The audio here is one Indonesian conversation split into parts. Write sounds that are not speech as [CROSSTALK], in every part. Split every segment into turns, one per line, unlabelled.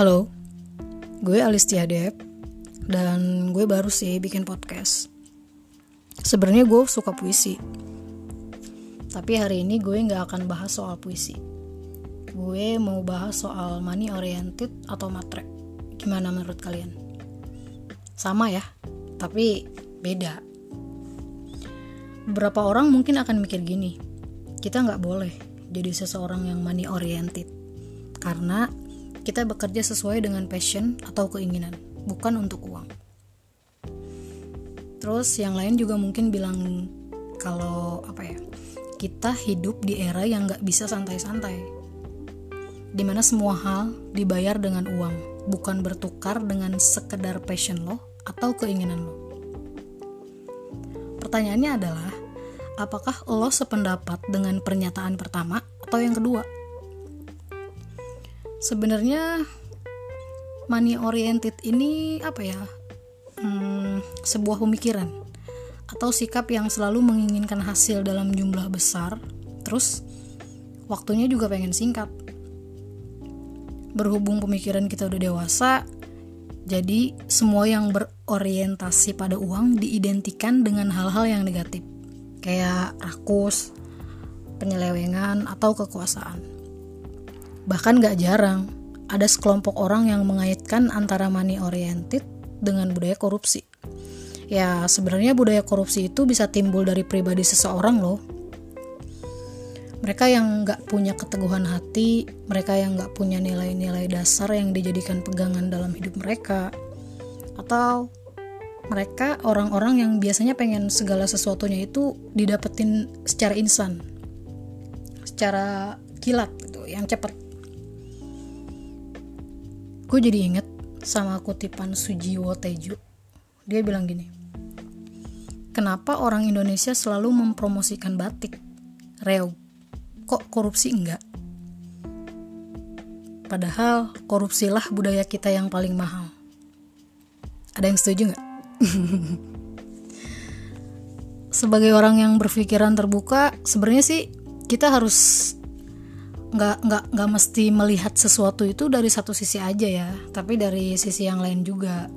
Halo, gue Alistia Dep dan gue baru sih bikin podcast. Sebenarnya gue suka puisi, tapi hari ini gue nggak akan bahas soal puisi. Gue mau bahas soal money oriented atau matre. Gimana menurut kalian? Sama ya, tapi beda. Beberapa orang mungkin akan mikir gini, kita nggak boleh jadi seseorang yang money oriented karena kita bekerja sesuai dengan passion atau keinginan, bukan untuk uang. Terus yang lain juga mungkin bilang kalau apa ya, kita hidup di era yang gak bisa santai-santai, di mana semua hal dibayar dengan uang, bukan bertukar dengan sekedar passion lo atau keinginan lo. Pertanyaannya adalah, apakah lo sependapat dengan pernyataan pertama atau yang kedua? Sebenarnya money oriented ini apa ya? Hmm, sebuah pemikiran atau sikap yang selalu menginginkan hasil dalam jumlah besar terus waktunya juga pengen singkat. Berhubung pemikiran kita udah dewasa jadi semua yang berorientasi pada uang diidentikan dengan hal-hal yang negatif kayak rakus penyelewengan atau kekuasaan Bahkan gak jarang, ada sekelompok orang yang mengaitkan antara money oriented dengan budaya korupsi. Ya, sebenarnya budaya korupsi itu bisa timbul dari pribadi seseorang loh. Mereka yang gak punya keteguhan hati, mereka yang gak punya nilai-nilai dasar yang dijadikan pegangan dalam hidup mereka, atau mereka orang-orang yang biasanya pengen segala sesuatunya itu didapetin secara instan, secara kilat gitu, yang cepat gue jadi inget sama kutipan Sujiwo Tejo dia bilang gini kenapa orang Indonesia selalu mempromosikan batik? Reog kok korupsi enggak? Padahal korupsilah budaya kita yang paling mahal. Ada yang setuju nggak [LAUGHS] sebagai orang yang berpikiran terbuka sebenarnya sih kita harus nggak nggak nggak mesti melihat sesuatu itu dari satu sisi aja ya tapi dari sisi yang lain juga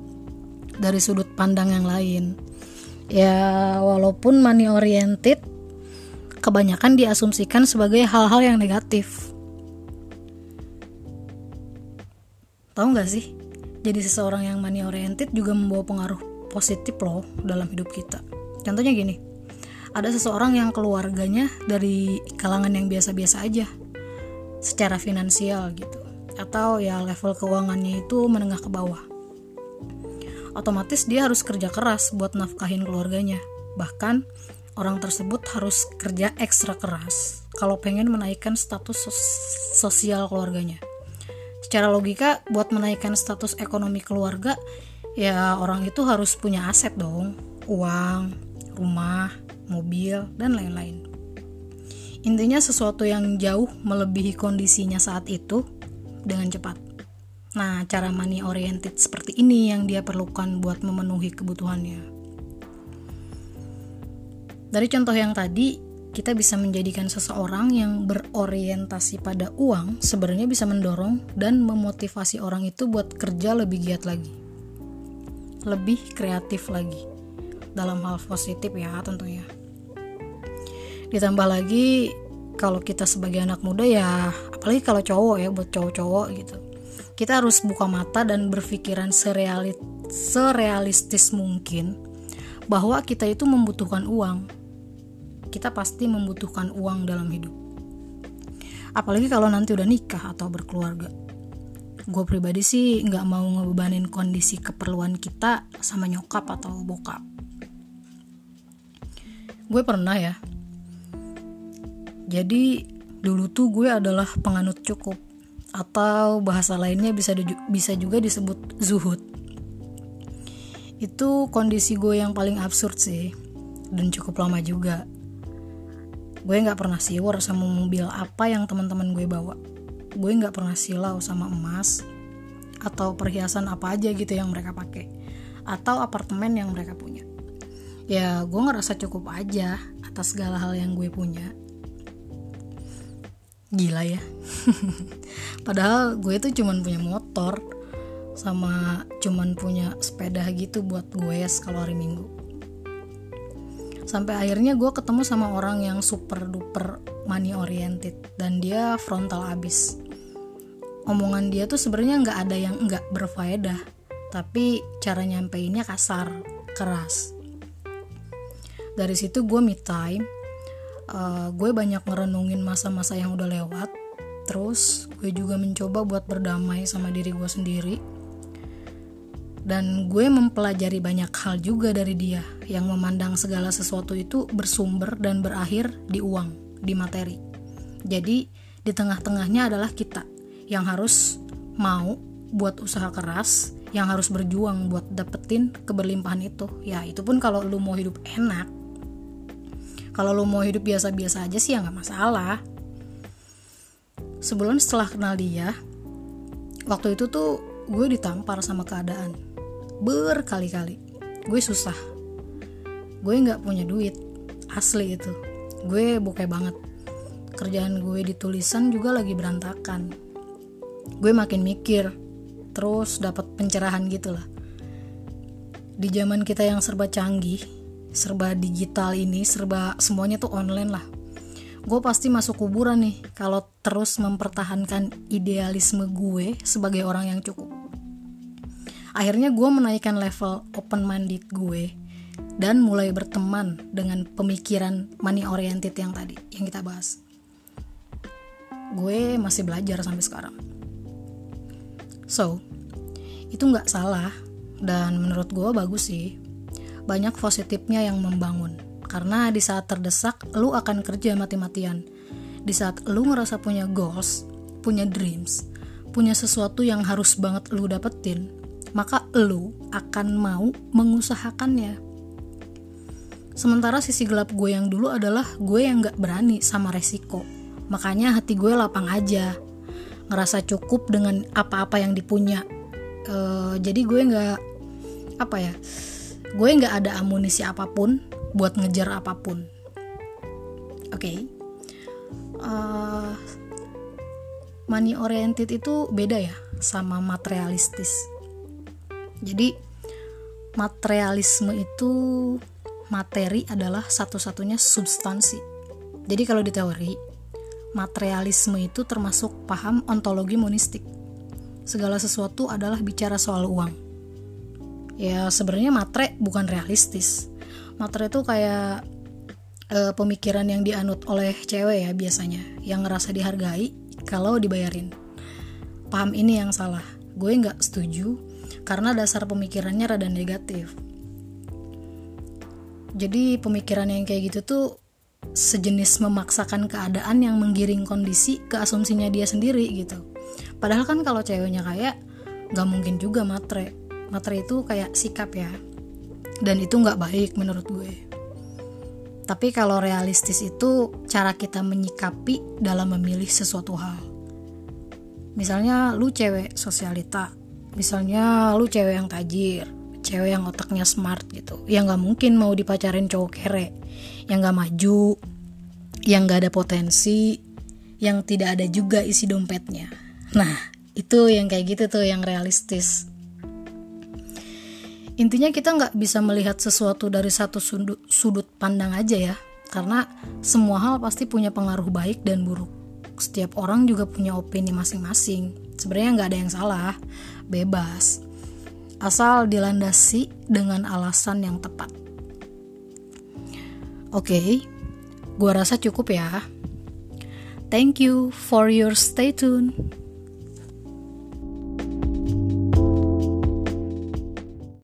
dari sudut pandang yang lain. Ya walaupun money oriented kebanyakan diasumsikan sebagai hal-hal yang negatif. Tahu nggak sih? Jadi seseorang yang money oriented juga membawa pengaruh positif loh dalam hidup kita. Contohnya gini ada seseorang yang keluarganya dari kalangan yang biasa-biasa aja secara finansial gitu. Atau ya level keuangannya itu menengah ke bawah. Otomatis dia harus kerja keras buat nafkahin keluarganya. Bahkan orang tersebut harus kerja ekstra keras kalau pengen menaikkan status sos sosial keluarganya. Secara logika buat menaikkan status ekonomi keluarga ya orang itu harus punya aset dong. Uang rumah mobil dan lain-lain Intinya sesuatu yang jauh melebihi kondisinya saat itu dengan cepat. Nah, cara money oriented seperti ini yang dia perlukan buat memenuhi kebutuhannya. Dari contoh yang tadi, kita bisa menjadikan seseorang yang berorientasi pada uang sebenarnya bisa mendorong dan memotivasi orang itu buat kerja lebih giat lagi. Lebih kreatif lagi. Dalam hal positif ya tentunya ditambah lagi kalau kita sebagai anak muda ya apalagi kalau cowok ya buat cowok-cowok gitu. Kita harus buka mata dan berpikiran serealit, serealistis mungkin bahwa kita itu membutuhkan uang. Kita pasti membutuhkan uang dalam hidup. Apalagi kalau nanti udah nikah atau berkeluarga. Gue pribadi sih nggak mau ngebebanin kondisi keperluan kita sama nyokap atau bokap. Gue pernah ya jadi dulu tuh gue adalah penganut cukup atau bahasa lainnya bisa bisa juga disebut zuhud. Itu kondisi gue yang paling absurd sih dan cukup lama juga. Gue nggak pernah siwar sama mobil apa yang teman-teman gue bawa. Gue nggak pernah silau sama emas atau perhiasan apa aja gitu yang mereka pakai atau apartemen yang mereka punya. Ya gue ngerasa cukup aja atas segala hal yang gue punya gila ya. [LAUGHS] Padahal gue tuh cuman punya motor sama cuman punya sepeda gitu buat gue kalau hari minggu. Sampai akhirnya gue ketemu sama orang yang super duper money oriented dan dia frontal abis. Omongan dia tuh sebenarnya nggak ada yang nggak berfaedah tapi cara nyampeinnya kasar keras. Dari situ gue me time uh, gue banyak ngerenungin masa-masa yang udah lewat terus gue juga mencoba buat berdamai sama diri gue sendiri dan gue mempelajari banyak hal juga dari dia yang memandang segala sesuatu itu bersumber dan berakhir di uang, di materi. Jadi di tengah-tengahnya adalah kita yang harus mau buat usaha keras, yang harus berjuang buat dapetin keberlimpahan itu. Ya itu pun kalau lu mau hidup enak, kalau lo mau hidup biasa-biasa aja sih ya nggak masalah. Sebulan setelah kenal dia waktu itu tuh gue ditampar sama keadaan. Berkali-kali. Gue susah. Gue nggak punya duit. Asli itu. Gue bukai banget. Kerjaan gue di tulisan juga lagi berantakan. Gue makin mikir terus dapat pencerahan gitu lah. Di zaman kita yang serba canggih serba digital ini serba semuanya tuh online lah. Gue pasti masuk kuburan nih kalau terus mempertahankan idealisme gue sebagai orang yang cukup. Akhirnya gue menaikkan level open minded gue dan mulai berteman dengan pemikiran money oriented yang tadi yang kita bahas. Gue masih belajar sampai sekarang. So itu nggak salah dan menurut gue bagus sih banyak positifnya yang membangun. Karena di saat terdesak, lu akan kerja mati-matian. Di saat lu ngerasa punya goals, punya dreams, punya sesuatu yang harus banget lu dapetin, maka lu akan mau mengusahakannya. Sementara sisi gelap gue yang dulu adalah gue yang gak berani sama resiko. Makanya hati gue lapang aja. Ngerasa cukup dengan apa-apa yang dipunya. Uh, jadi gue gak apa ya gue nggak ada amunisi apa pun buat ngejar apa pun. Oke. Okay. uh, money oriented itu beda ya sama materialistis. Jadi materialisme itu materi adalah satu-satunya substansi. Jadi kalau di teori materialisme itu termasuk paham ontologi monistik. Segala sesuatu adalah bicara soal uang ya sebenarnya matre bukan realistis. Matre itu kayak uh, pemikiran yang dianut oleh cewek ya biasanya yang ngerasa dihargai kalau dibayarin. Paham ini yang salah. Gue nggak setuju karena dasar pemikirannya rada negatif. Jadi pemikiran yang kayak gitu tuh sejenis memaksakan keadaan yang menggiring kondisi ke asumsinya dia sendiri gitu. Padahal kan kalau ceweknya kayak nggak mungkin juga matre materi itu kayak sikap ya. Dan itu nggak baik menurut gue. Tapi kalau realistis itu cara kita menyikapi dalam memilih sesuatu hal. Misalnya lu cewek sosialita misalnya lu cewek yang tajir cewek yang otaknya smart gitu. Yang nggak mungkin mau dipacarin cowok kere. Yang nggak maju yang nggak ada potensi yang tidak ada juga isi dompetnya. Nah itu yang kayak gitu tuh yang realistis intinya kita nggak bisa melihat sesuatu dari satu sudut, sudut pandang aja ya. Karena semua hal pasti punya pengaruh baik dan buruk. Setiap orang juga punya opini masing-masing. Sebenarnya nggak ada yang salah. Bebas. Asal dilandasi dengan alasan yang tepat. Oke okay, gua rasa cukup ya. Thank you for your stay tune